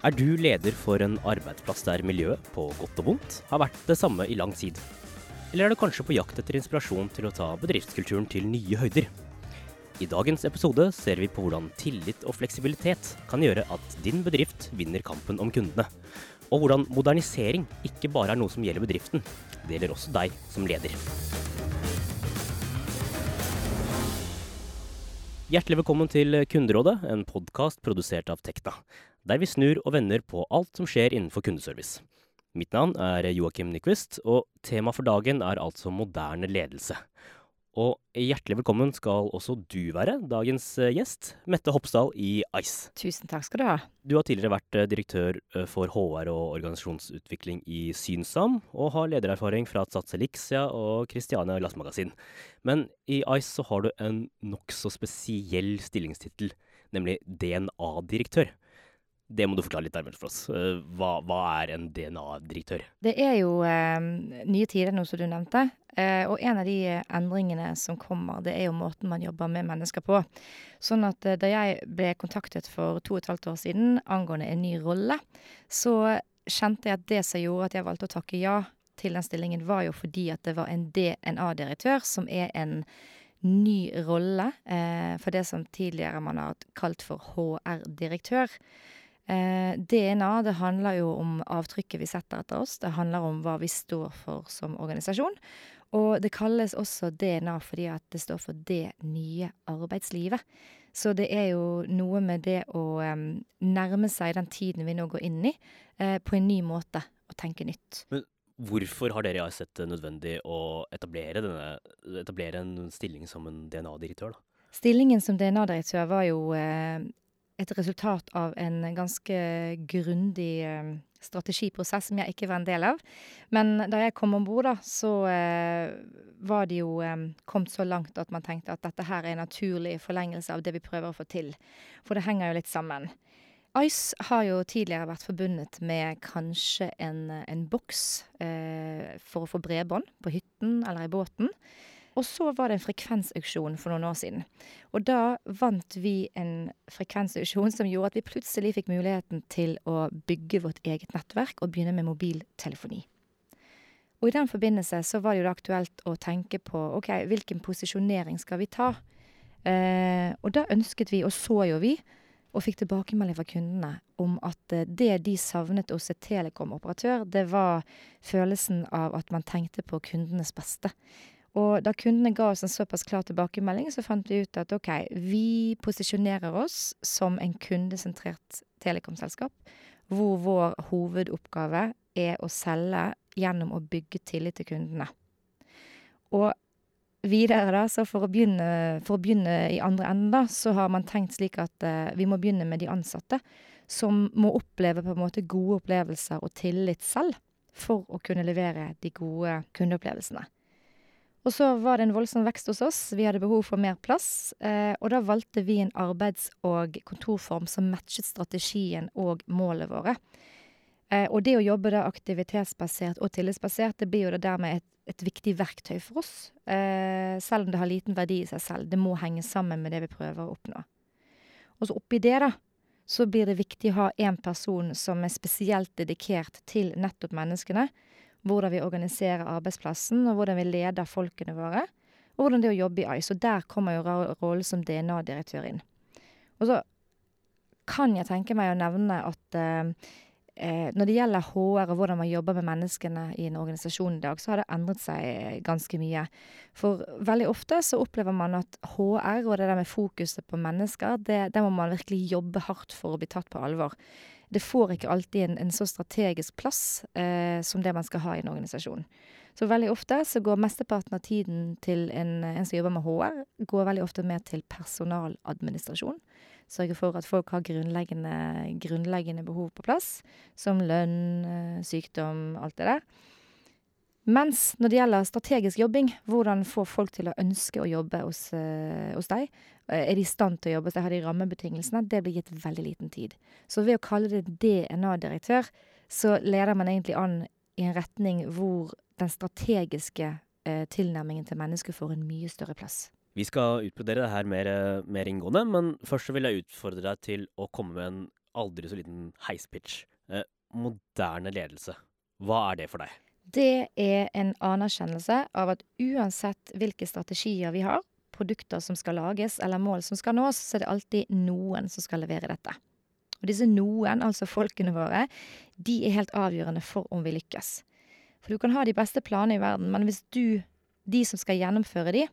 Er du leder for en arbeidsplass der miljøet, på godt og vondt, har vært det samme i lang tid? Eller er du kanskje på jakt etter inspirasjon til å ta bedriftskulturen til nye høyder? I dagens episode ser vi på hvordan tillit og fleksibilitet kan gjøre at din bedrift vinner kampen om kundene. Og hvordan modernisering ikke bare er noe som gjelder bedriften, det gjelder også deg som leder. Hjertelig velkommen til Kunderådet, en podkast produsert av Tekna, der vi snur og vender på alt som skjer innenfor kundeservice. Mitt navn er Joakim Nyquist, og tema for dagen er altså moderne ledelse. Og hjertelig velkommen skal også du være, dagens eh, gjest, Mette Hopsdal i Ice. Tusen takk skal du ha. Du har tidligere vært eh, direktør eh, for HR og organisasjonsutvikling i Synsam, og har ledererfaring fra Tsats Elixia og Christiania Glassmagasin. Men i Ice så har du en nokså spesiell stillingstittel, nemlig DNA-direktør. Det må du forklare litt nærmere for oss. Hva, hva er en DNA-direktør? Det er jo eh, nye tider nå, som du nevnte. Eh, og en av de endringene som kommer, det er jo måten man jobber med mennesker på. Sånn at eh, da jeg ble kontaktet for to og et halvt år siden angående en ny rolle, så kjente jeg at det som gjorde at jeg valgte å takke ja til den stillingen, var jo fordi at det var en DNA-direktør, som er en ny rolle eh, for det som tidligere man har kalt for HR-direktør. Eh, DNA det handler jo om avtrykket vi setter etter oss. Det handler om hva vi står for som organisasjon. Og det kalles også DNA fordi at det står for det nye arbeidslivet. Så det er jo noe med det å um, nærme seg den tiden vi nå går inn i, uh, på en ny måte, og tenke nytt. Men hvorfor har dere sett det nødvendig å etablere, denne, etablere en stilling som en DNA-direktør, da? Stillingen som DNA-direktør var jo uh, et resultat av en ganske grundig eh, strategiprosess som jeg ikke var en del av. Men da jeg kom om bord, da, så eh, var det jo eh, kommet så langt at man tenkte at dette her er en naturlig forlengelse av det vi prøver å få til. For det henger jo litt sammen. Ice har jo tidligere vært forbundet med kanskje en, en boks eh, for å få bredbånd på hytten eller i båten. Og så var det en frekvensauksjon for noen år siden. Og da vant vi en frekvensauksjon som gjorde at vi plutselig fikk muligheten til å bygge vårt eget nettverk og begynne med mobiltelefoni. Og i den forbindelse så var det jo da aktuelt å tenke på ok, hvilken posisjonering skal vi ta? Eh, og da ønsket vi, og så jo vi, og fikk tilbakemelding fra kundene om at eh, det de savnet hos et telekom-operatør, det var følelsen av at man tenkte på kundenes beste. Og da kundene ga oss en såpass klar tilbakemelding, så fant vi ut at OK, vi posisjonerer oss som en kundesentrert telekomselskap, hvor vår hovedoppgave er å selge gjennom å bygge tillit til kundene. Og videre, da, så for å begynne, for å begynne i andre enden, da, så har man tenkt slik at uh, vi må begynne med de ansatte, som må oppleve på en måte gode opplevelser og tillit selv for å kunne levere de gode kundeopplevelsene. Og så var det en voldsom vekst hos oss, vi hadde behov for mer plass, eh, og da valgte vi en arbeids- og kontorform som matchet strategien og målet våre. Eh, og det å jobbe da aktivitetsbasert og tillitsbasert, det blir jo da dermed et, et viktig verktøy for oss, eh, selv om det har liten verdi i seg selv. Det må henge sammen med det vi prøver å oppnå. Og så oppi det, da, så blir det viktig å ha én person som er spesielt dedikert til nettopp menneskene, hvordan vi organiserer arbeidsplassen, og hvordan vi leder folkene våre. Og hvordan det er å jobbe i Ice. Og der kommer jo rollen som DNA-direktør inn. Og så kan jeg tenke meg å nevne at eh, når det gjelder HR og hvordan man jobber med menneskene i en organisasjon i dag, så har det endret seg ganske mye. For veldig ofte så opplever man at HR og det der med fokuset på mennesker, det, det må man virkelig jobbe hardt for å bli tatt på alvor det får ikke alltid en, en så strategisk plass eh, som det man skal ha i en organisasjon. Så veldig ofte så går mesteparten av tiden til en, en som jobber med HR, går veldig ofte med til personaladministrasjon. Sørge for at folk har grunnleggende, grunnleggende behov på plass, som lønn, eh, sykdom, alt det der. Mens når det gjelder strategisk jobbing, hvordan få folk til å ønske å jobbe hos, uh, hos deg, uh, er de i stand til å jobbe hos deg, har de rammebetingelsene, det blir gitt veldig liten tid. Så ved å kalle det DNA-direktør, så leder man egentlig an i en retning hvor den strategiske eh, tilnærmingen til mennesket får en mye større plass. Vi skal utbrodere det her mer, mer inngående, men først vil jeg utfordre deg til å komme med en aldri så liten heispitch. Eh, moderne ledelse, hva er det for deg? Det er en anerkjennelse av at uansett hvilke strategier vi har, produkter som skal lages eller mål som skal nås, så er det alltid noen som skal levere dette. Og disse noen, altså folkene våre, de er helt avgjørende for om vi lykkes. For du kan ha de beste planene i verden, men hvis du, de som skal gjennomføre de,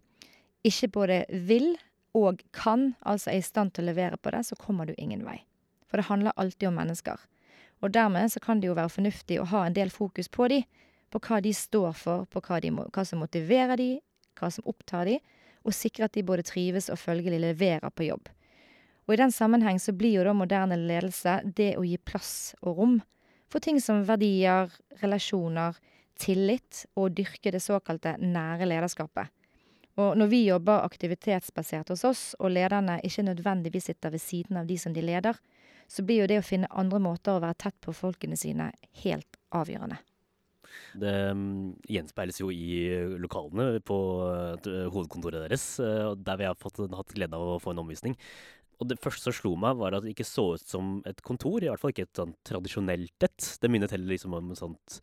ikke både vil og kan, altså er i stand til å levere på det, så kommer du ingen vei. For det handler alltid om mennesker. Og dermed så kan det jo være fornuftig å ha en del fokus på de, på hva de står for, på hva, de hva som motiverer de, hva som opptar de, og sikre at de både trives og følgelig leverer på jobb. Og i den sammenheng så blir jo da moderne ledelse det å gi plass og rom for ting som verdier, relasjoner, tillit og dyrke det såkalte nære lederskapet. Og når vi jobber aktivitetsbasert hos oss, og lederne ikke nødvendigvis sitter ved siden av de som de leder, så blir jo det å finne andre måter å være tett på folkene sine helt avgjørende. Det um, gjenspeiles jo i lokalene på uh, hovedkontoret deres, uh, der vi har fått, hatt glede av å få en omvisning. Og det første som slo meg, var at det ikke så ut som et kontor, i hvert fall ikke et sånn tradisjonelt et. Det minnet heller liksom om et sånt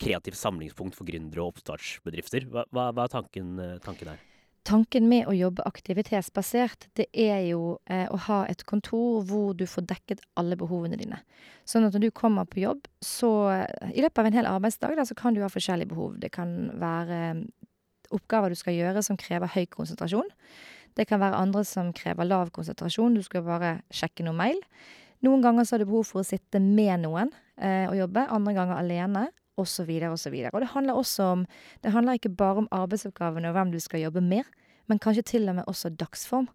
kreativt samlingspunkt for gründere og oppstartsbedrifter. Hva, hva, hva er tanken, uh, tanken her? Tanken med å jobbe aktivitetsbasert, det er jo eh, å ha et kontor hvor du får dekket alle behovene dine. Sånn at når du kommer på jobb, så I løpet av en hel arbeidsdag da, så kan du ha forskjellige behov. Det kan være oppgaver du skal gjøre som krever høy konsentrasjon. Det kan være andre som krever lav konsentrasjon. Du skal bare sjekke noe mail. Noen ganger så har du behov for å sitte med noen eh, og jobbe, andre ganger alene osv. osv. Og, og det handler også om Det handler ikke bare om arbeidsoppgavene og hvem du skal jobbe med, men kanskje til og med også dagsform.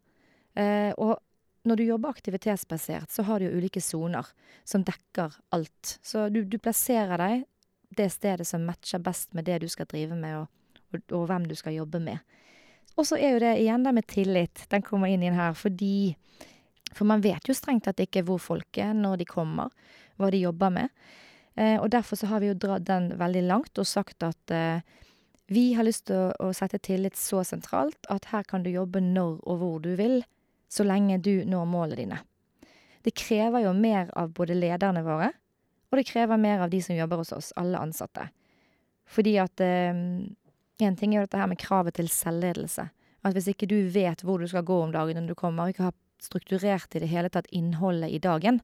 Eh, og når du jobber aktivitetsbasert, så har du jo ulike soner som dekker alt. Så du, du, plasserer deg det stedet som matcher best med det du skal drive med, og, og, og hvem du skal jobbe med. Og så er jo det igjen det med tillit. Den kommer inn igjen her fordi For man vet jo strengt tatt ikke hvor folk er når de kommer, hva de jobber med. Eh, og derfor så har vi jo dratt den veldig langt og sagt at eh, vi har lyst til å, å sette tillit så sentralt at her kan du jobbe når og hvor du vil, så lenge du når målene dine. Det krever jo mer av både lederne våre, og det krever mer av de som jobber hos oss, alle ansatte. Fordi at En ting er jo dette her med kravet til selvledelse. At hvis ikke du vet hvor du skal gå om dagen når du kommer, og ikke har strukturert i det hele tatt innholdet i dagen,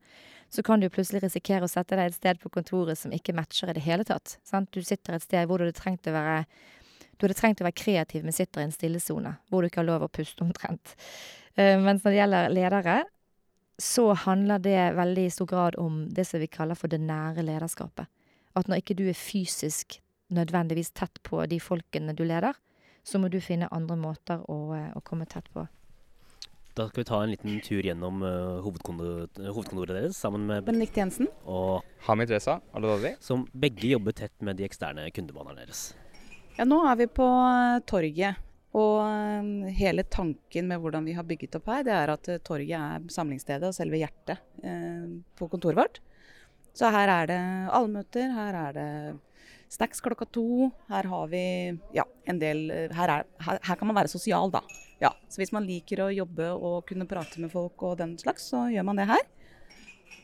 så kan du plutselig risikere å sette deg et sted på kontoret som ikke matcher i det hele tatt. Sant? Du sitter et sted hvor du hadde trengt å være du hadde trengt å være kreativ, men sitter i en stillesone hvor du ikke har lov å puste omtrent. Uh, mens når det gjelder ledere, så handler det veldig i stor grad om det som vi kaller for det nære lederskapet. At når ikke du er fysisk nødvendigvis tett på de folkene du leder, så må du finne andre måter å, eh, å komme tett på. Da skal vi ta en liten tur gjennom uh, hovedkontoret, hovedkontoret, deres sammen med Benedicte Jensen og Hamid Reza Aladadi. Som begge jobber tett med de eksterne kundebanene deres. Ja, nå er vi på uh, torget. Og uh, hele tanken med hvordan vi har bygget opp her, det er at torget er samlingsstedet og selve hjertet på kontoret vårt. Så her er det allmøter, her er det snacks klokka to. Her har vi ja, en del her, er, her, her, kan man være sosial, da. Ja, så hvis man liker å jobbe og kunne prate med folk og den slags, så gjør man det her.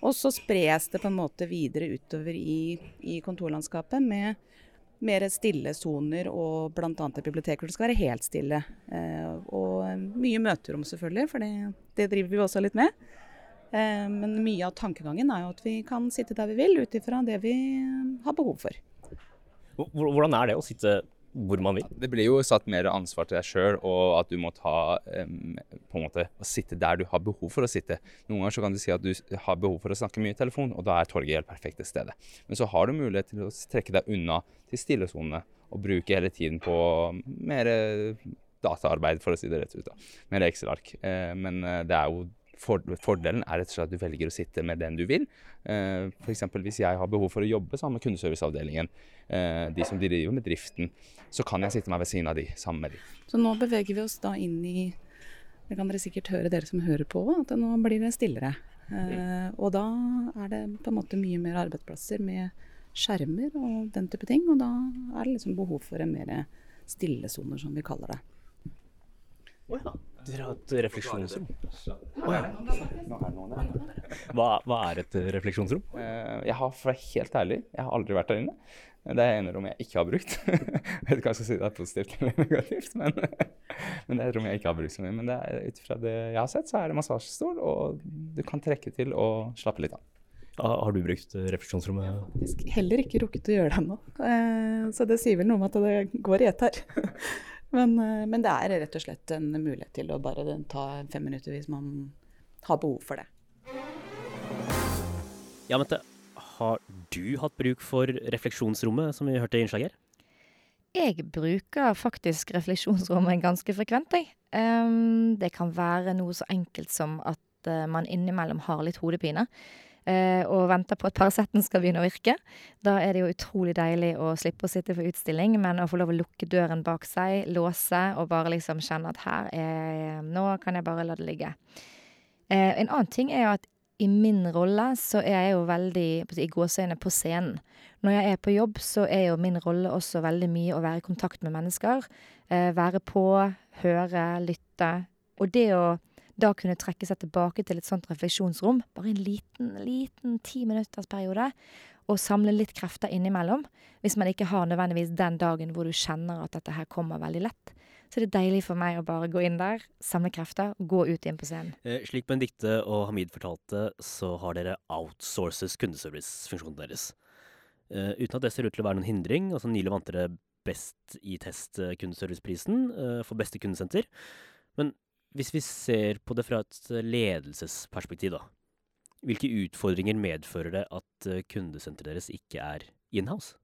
Og så spres det på en måte videre utover i, i kontorlandskapet med mer stille soner og bl.a. et bibliotek hvor det skal være helt stille. Eh, og mye møterom selvfølgelig, for det, det driver vi også litt med. Eh, men mye av tankegangen er jo at vi kan sitte der vi vil, ut ifra det vi har behov for. Hvordan er det å sitte hvor man vil? Det blir jo satt mer ansvar til deg sjøl, og at du må ta um, på en måte, å sitte der du har behov for å sitte. Noen ganger så kan du si at du har behov for å snakke mye i telefon, og da er torget helt perfekt til stedet. Men så har du mulighet til å trekke deg unna til stillesonene og bruke hele tiden på mer dataarbeid, for å si det rett ut. da. Mer Excel-ark. Eh, men eh, det er jo Fordelen er rett og slett at du velger å sitte med den du vil. Eh, F.eks. hvis jeg har behov for å jobbe sammen med kundeserviceavdelingen, uh, de som driver med driften, så kan jeg sitte meg ved siden av de, sammen med de. Så nå beveger vi oss da inn i Det kan dere sikkert høre, dere som hører på, at nå blir det stillere. Uh, og da er det på en måte mye mer arbeidsplasser med skjermer og den type ting. Og da er det liksom behov for en mer stillesoner, som vi kaller det. Ja. Dere har et refleksjonsrom. Hva, hva er et refleksjonsrom? Eh, Jeg har, for å være helt ærlig, jeg har aldri vært der inne. Det er ene rom jeg ikke har brukt. jeg vet ikke hva jeg skal si det er positivt eller negativt, men, men det er et rom jeg ikke har brukt så mye. Men ut fra det jeg har sett, så er det massasjestol, og du kan trekke til og slappe litt av. Har har du brukt refleksjonsrommet? Faktisk heller ikke rukket å gjøre det ennå. Eh, Så det sier vel noe om at det går i ett her. Men, eh, men det er rett og slett en mulighet til å bare ta fem minutter hvis man har behov for det. Ja, Mette, har du hatt bruk for refleksjonsrommet, som vi hørte i innslaget? Jeg bruker faktisk refleksjonsrommet ganske frekvent, jeg. Ehm, det kan være noe så enkelt som at eh, man innimellom har litt hodepine. Eh, og venter på at Paraceten skal begynne å virke. Da er det jo utrolig deilig å slippe å sitte for utstilling, men å få lov å lukke døren bak seg, låse, og bare liksom kjenne at her er Nå kan jeg bare la det ligge. Eh, en annen ting er jo at i min rolle så er jeg jo veldig på å si, i gåseøyne på scenen. Når jeg er på jobb, så er jo min rolle også veldig mye å være i kontakt med mennesker. Eh, være på, høre, lytte. Og det å da kunne trekke seg tilbake til et sånt refleksjonsrom, bare en liten, liten ti minutters periode, og samle litt krefter innimellom, hvis man ikke har nødvendigvis den dagen hvor du kjenner at dette her kommer veldig lett, så det er deilig for meg å bare gå inn der, samle krefter, og gå ut igjen på scenen. Eh, slik Benedicte og Hamid fortalte, så har dere outsources kundeservicefunksjonen deres. Eh, uten at det ser ut til å være noen hindring. altså Nylig vant dere Best i test eh, kundeserviceprisen eh, for beste kundesenter. Men hvis vi ser på det fra et eh, ledelsesperspektiv, da. Hvilke utfordringer medfører det at eh, kundesenteret deres ikke er inhouse?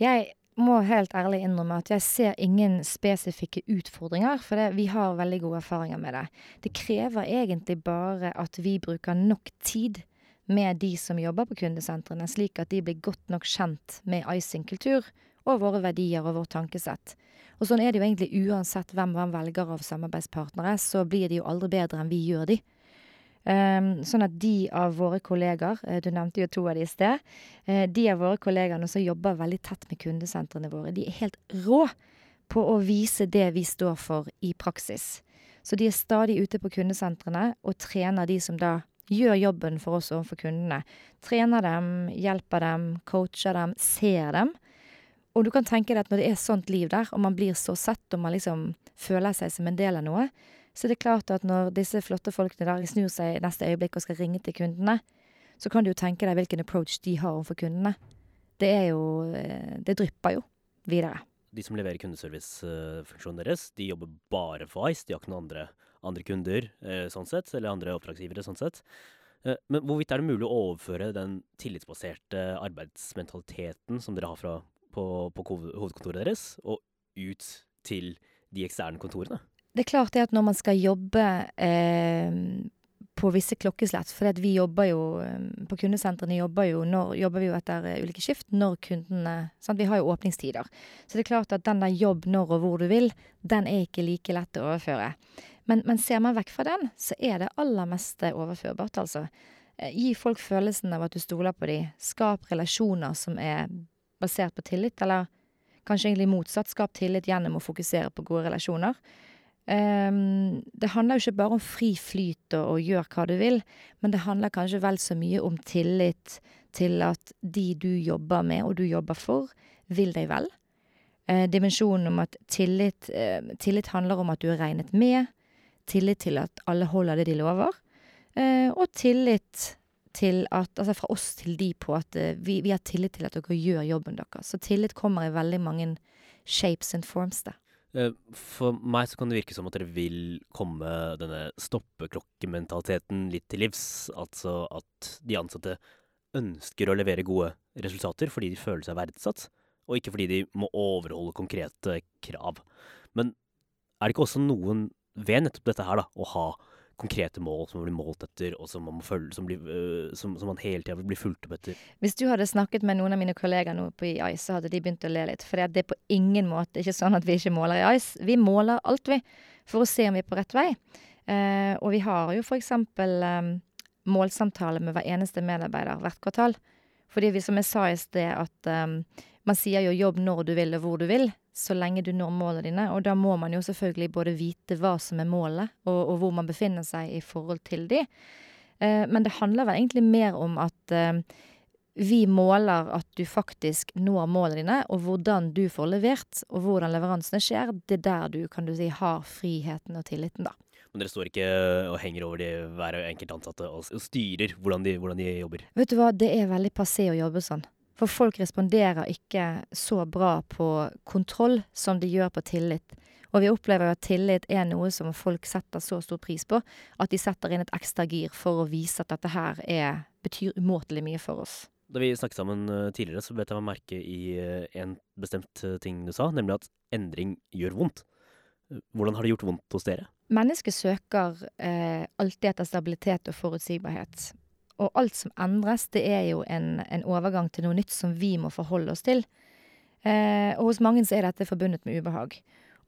Jeg må helt ærlig innrømme at jeg ser ingen spesifikke utfordringer, for det, vi har veldig gode erfaringer med det. Det krever egentlig bare at vi bruker nok tid med de som jobber på kundesentrene, slik at de blir godt nok kjent med Icing kultur og våre verdier og vårt tankesett. Og sånn er det jo egentlig uansett hvem man velger av samarbeidspartnere, så blir de jo aldri bedre enn vi gjør de. Um, sånn at de av våre kollegaer, eh, du nevnte jo to av de i sted, eh, de av våre kollegaer som jobber veldig tett med kundesentrene våre, de er helt rå på å vise det vi står for i praksis. Så de er stadig ute på kundesentrene og trener de som da gjør jobben for oss overfor kundene. Trener dem, hjelper dem, coacher dem, ser dem. Og du kan tenke deg at når det er sånt liv der, og man blir så sett, og man liksom føler seg som en del av noe, så det er klart at når disse flotte folkene der snur seg i neste øyeblikk og skal ringe til kundene, så kan du jo tenke deg hvilken approach de har overfor kundene. Det er jo eh, Det drypper jo videre. De som leverer kundeservicefunksjonen deres, de jobber bare for Ice. De har ikke noen andre, andre kunder eh, sånn sett, eller andre oppdragsgivere sånn sett. Eh, Men hvorvidt er det mulig å overføre den tillitsbaserte arbeidsmentaliteten som dere har fra, på, på hovedkontoret deres, og ut til de eksterne kontorene? Det er klart det at når man skal jobbe eh, på visse klokkeslett, for vi jobber jo eh, på kundesentrene jobber, jo når, jobber vi jo etter eh, ulike skift når kundene sant? Vi har jo åpningstider. Så det er klart at den der jobb når og hvor du vil, den er ikke like lett å overføre. Men, men ser man vekk fra den, så er det aller meste overførbart, altså. Eh, Gi folk følelsen av at du stoler på dem. Skap relasjoner som er basert på tillit, eller kanskje egentlig motsatt. Skap tillit gjennom å fokusere på gode relasjoner. Um, det handler jo ikke bare om fri flyt og, og gjør hva du vil, men det handler kanskje vel så mye om tillit til at de du jobber med og du jobber for, vil deg vel. Uh, dimensjonen om at tillit, uh, tillit handler om at du er regnet med, tillit til at alle holder det de lover, Uh, og tillit til at, altså fra oss til de på at eh, vi, vi har tillit til at dere gjør jobben deres. Så tillit kommer i veldig mange shapes and forms, da. Eh, For meg så kan det virke som at dere vil komme denne stoppeklokkementaliteten litt til livs. Altså at de ansatte ønsker å levere gode resultater fordi de føler seg verdsatt, og ikke fordi de må overholde konkrete krav. Men er det ikke også noen ved nettopp dette her, da, å ha konkrete mål som man blir målt etter, og som man, følge, som, blir, øh, som, som man hele tida blir fulgt opp etter? Hvis du hadde snakket med noen av mine kollegaer nå på EIS så hadde de begynt å le litt. For det er på ingen måte ikke sånn at vi ikke måler i Ice. Vi måler alt, vi, for å se om vi er på rett vei. Eh, og vi har jo eksempel eh, målsamtale med hver eneste medarbeider hvert kvartal. Fordi vi, som jeg sa i sted, at eh, Man sier jo 'jobb når du vil og hvor du vil', så lenge du når målene dine. Og da må man jo selvfølgelig både vite hva som er målet, og, og hvor man befinner seg i forhold til de. Eh, men det handler vel egentlig mer om at eh, vi måler at du faktisk når målene dine, og hvordan du får levert, og hvordan leveransene skjer. Det er der du, kan du si, har friheten og tilliten, da. Men dere står ikke og henger over de hver enkelt ansatte og styrer hvordan de, hvordan de jobber. Vet du hva, det er veldig passé å jobbe sånn. For folk responderer ikke så bra på kontroll som de gjør på tillit. Og vi opplever jo at tillit er noe som folk setter så stor pris på, at de setter inn et ekstra gir for å vise at dette her er, betyr umåtelig mye for oss. Da vi snakket sammen eh, tidligere, så bet jeg meg merke i eh, en bestemt eh, ting du sa, nemlig at endring gjør vondt. Hvordan har det gjort vondt hos dere? Mennesket søker eh, alltid etter stabilitet og forutsigbarhet. Og alt som endres, det er jo en, en overgang til noe nytt som vi må forholde oss til. Eh, og hos mange så er dette forbundet med ubehag.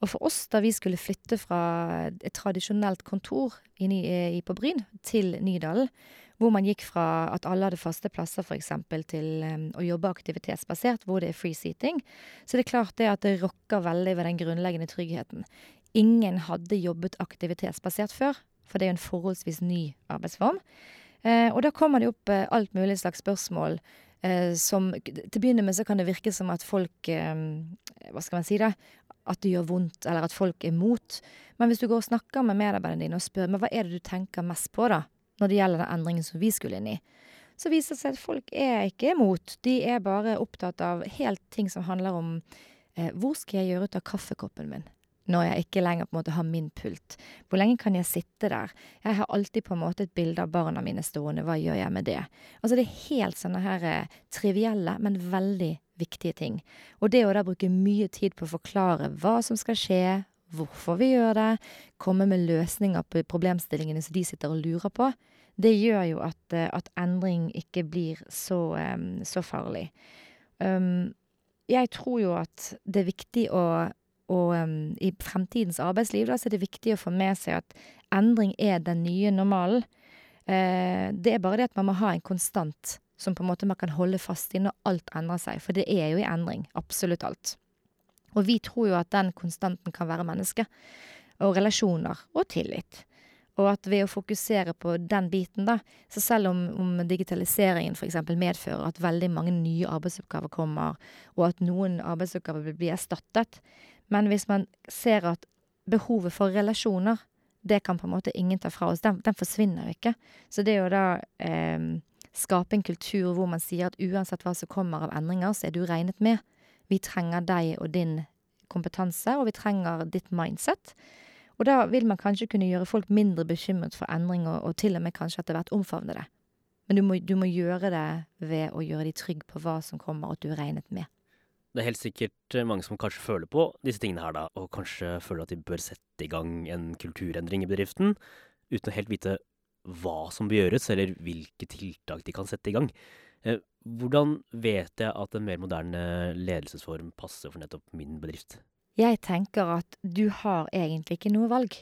Og for oss, da vi skulle flytte fra et tradisjonelt kontor i, eh, i, på Bryn til Nydalen, hvor man gikk fra at alle hadde faste plasser f.eks. til um, å jobbe aktivitetsbasert, hvor det er free seating, så det er klart det at det rokker veldig ved den grunnleggende tryggheten. Ingen hadde jobbet aktivitetsbasert før, for det er jo en forholdsvis ny arbeidsform. Eh, og da kommer det opp eh, alt mulig slags spørsmål eh, som Til å begynne med så kan det virke som at folk Hva skal man si, da? At det gjør vondt, eller at folk er mot. Men hvis du går og snakker med medarbeiderne dine og spør men hva er det du tenker mest på, da? Når det gjelder den endringen som vi skulle inn i. Så viser det seg at folk er ikke imot. De er bare opptatt av helt ting som handler om eh, hvor skal jeg gjøre ut av kaffekoppen min? Når jeg ikke lenger på en måte har min pult. Hvor lenge kan jeg sitte der? Jeg har alltid på en måte et bilde av barna mine stående, hva gjør jeg med det? Altså det er helt sånne her eh, trivielle, men veldig viktige ting. Og det å da bruke mye tid på å forklare hva som skal skje, hvorfor vi gjør det, komme med løsninger på problemstillingene som de sitter og lurer på, det gjør jo at, eh, at endring ikke blir så, um, så farlig. Um, jeg tror jo at det er viktig å og um, i fremtidens arbeidsliv da, så er det viktig å få med seg at endring er den nye normalen. Eh, det er bare det at man må ha en konstant som på en måte man kan holde fast i når alt endrer seg. For det er jo i endring. Absolutt alt. Og vi tror jo at den konstanten kan være mennesket. Og relasjoner. Og tillit. Og at ved å fokusere på den biten, da, så selv om, om digitaliseringen f.eks. medfører at veldig mange nye arbeidsoppgaver kommer, og at noen arbeidsoppgaver vil bli erstattet, men hvis man ser at behovet for relasjoner, det kan på en måte ingen ta fra oss. Den, den forsvinner ikke. Så det er jo da eh, skape en kultur hvor man sier at uansett hva som kommer av endringer, så er du regnet med. Vi trenger deg og din kompetanse, og vi trenger ditt mindset. Og da vil man kanskje kunne gjøre folk mindre bekymret for endring, og, og til og med kanskje etter hvert omfavne det. Men du må, du må gjøre det ved å gjøre de trygge på hva som kommer, og at du er regnet med. Det er helt sikkert eh, mange som kanskje føler på disse tingene her, da, og kanskje føler at de bør sette i gang en kulturendring i bedriften, uten å helt vite hva som bør gjøres, eller hvilke tiltak de kan sette i gang. Eh, Hvordan vet jeg at en mer moderne ledelsesform passer for nettopp min bedrift? Jeg tenker at du har egentlig ikke noe valg.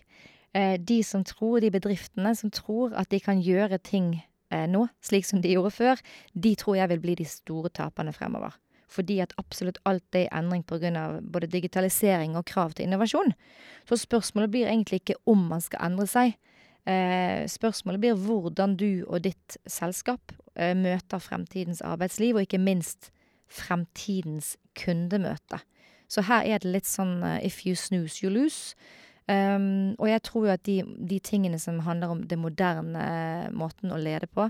Eh, De som tror, de bedriftene som tror at de kan gjøre ting nå, slik som de gjorde før, de tror jeg vil bli de store taperne fremover. Fordi at absolutt alt er i endring pga. både digitalisering og krav til innovasjon. Så spørsmålet blir egentlig ikke om man skal endre seg. Eh, spørsmålet blir hvordan du og ditt selskap eh, møter fremtidens arbeidsliv, og ikke minst fremtidens kundemøte. Så her er det litt sånn uh, if you snooze, you lose. Um, og jeg tror jo at de, de tingene som handler om det moderne eh, måten å lede på,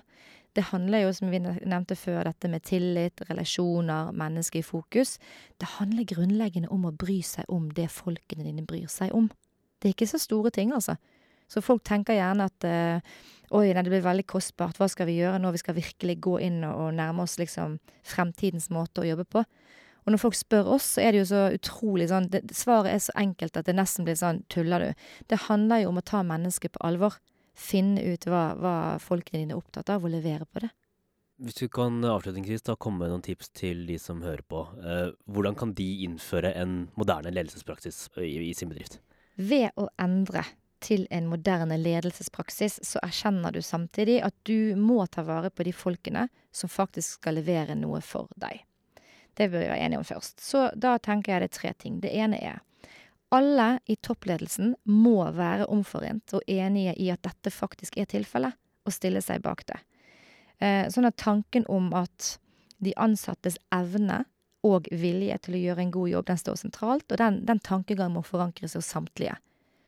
det handler jo, som vi nevnte før, dette med tillit, relasjoner, mennesker i fokus. Det handler grunnleggende om å bry seg om det folkene dine bryr seg om. Det er ikke så store ting, altså. Så folk tenker gjerne at eh, oi, nei, det blir veldig kostbart, hva skal vi gjøre nå, vi skal virkelig gå inn og, og nærme oss liksom fremtidens måte å jobbe på. Og når folk spør oss, så er det jo så utrolig sånn det, Svaret er så enkelt at det nesten blir sånn tuller du? Det handler jo om å ta mennesket på alvor. Finne ut hva, hva folkene dine er opptatt av, og levere på det. Hvis du kan avslutningsvis da komme med noen tips til de som hører på, eh, hvordan kan de innføre en moderne ledelsespraksis i, i sin bedrift? Ved å endre til en moderne ledelsespraksis, så erkjenner du samtidig at du må ta vare på de folkene som faktisk skal levere noe for deg. Det bør vi være enige om først. Så da tenker jeg det er tre ting. Det ene er alle i toppledelsen må være omforent og enige i at dette faktisk er tilfellet, og stille seg bak det. Eh, sånn at tanken om at de ansattes evne og vilje til å gjøre en god jobb, den står sentralt, og den, den tankegangen må forankres hos samtlige.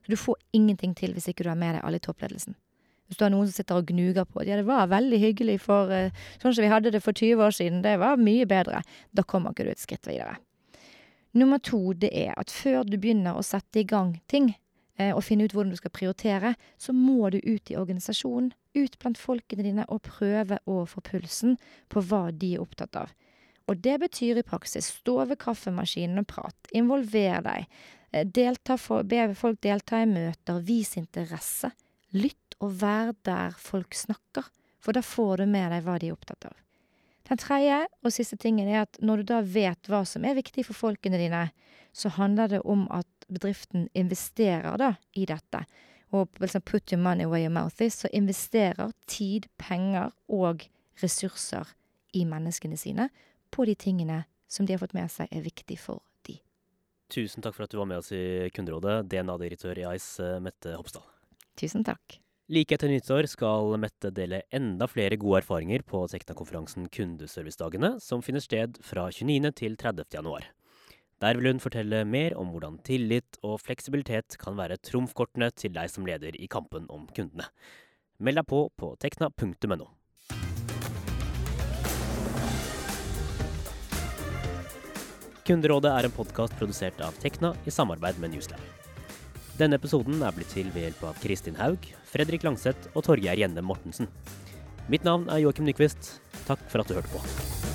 Du får ingenting til hvis ikke du har med deg alle i toppledelsen. Hvis du har noen som sitter og gnuger på ja, det var veldig hyggelig for eh, sånn som vi hadde det for 20 år siden, det var mye bedre, da kommer ikke du et skritt videre. Nummer to, det er at før du begynner å sette i gang ting, eh, og finne ut hvordan du skal prioritere, så må du ut i organisasjonen, ut blant folkene dine, og prøve å få pulsen på hva de er opptatt av. Og det betyr i praksis stå ved kaffemaskinen og prat, involver deg, eh, delta for, be folk delta i møter, vis interesse, lytt og vær der folk snakker, for da får du med deg hva de er opptatt av. Den tredje og siste tingen er at når du da vet hva som er viktig for folkene dine, så handler det om at bedriften investerer da i dette. Og liksom put your money where your mouth is, så investerer tid, penger og ressurser i menneskene sine på de tingene som de har fått med seg er viktig for de. Tusen takk for at du var med oss i Kunderådet, DNA-direktør i Ice, Mette Hopsdal. Tusen takk. Like etter nyttår skal Mette dele enda flere gode erfaringer på Tekna-konferansen Kundeservicedagene, som finner sted fra 29. til 30. januar. Der vil hun fortelle mer om hvordan tillit og fleksibilitet kan være trumfkortene til deg som leder i kampen om kundene. Meld deg på på tekna.no. Kunderådet er en podkast produsert av Tekna i samarbeid med Newslab. Denne episoden er blitt til ved hjelp av Kristin Haug, Fredrik Langseth og Torgeir Gjenne Mortensen. Mitt navn er Joakim Nyquist. Takk for at du hørte på.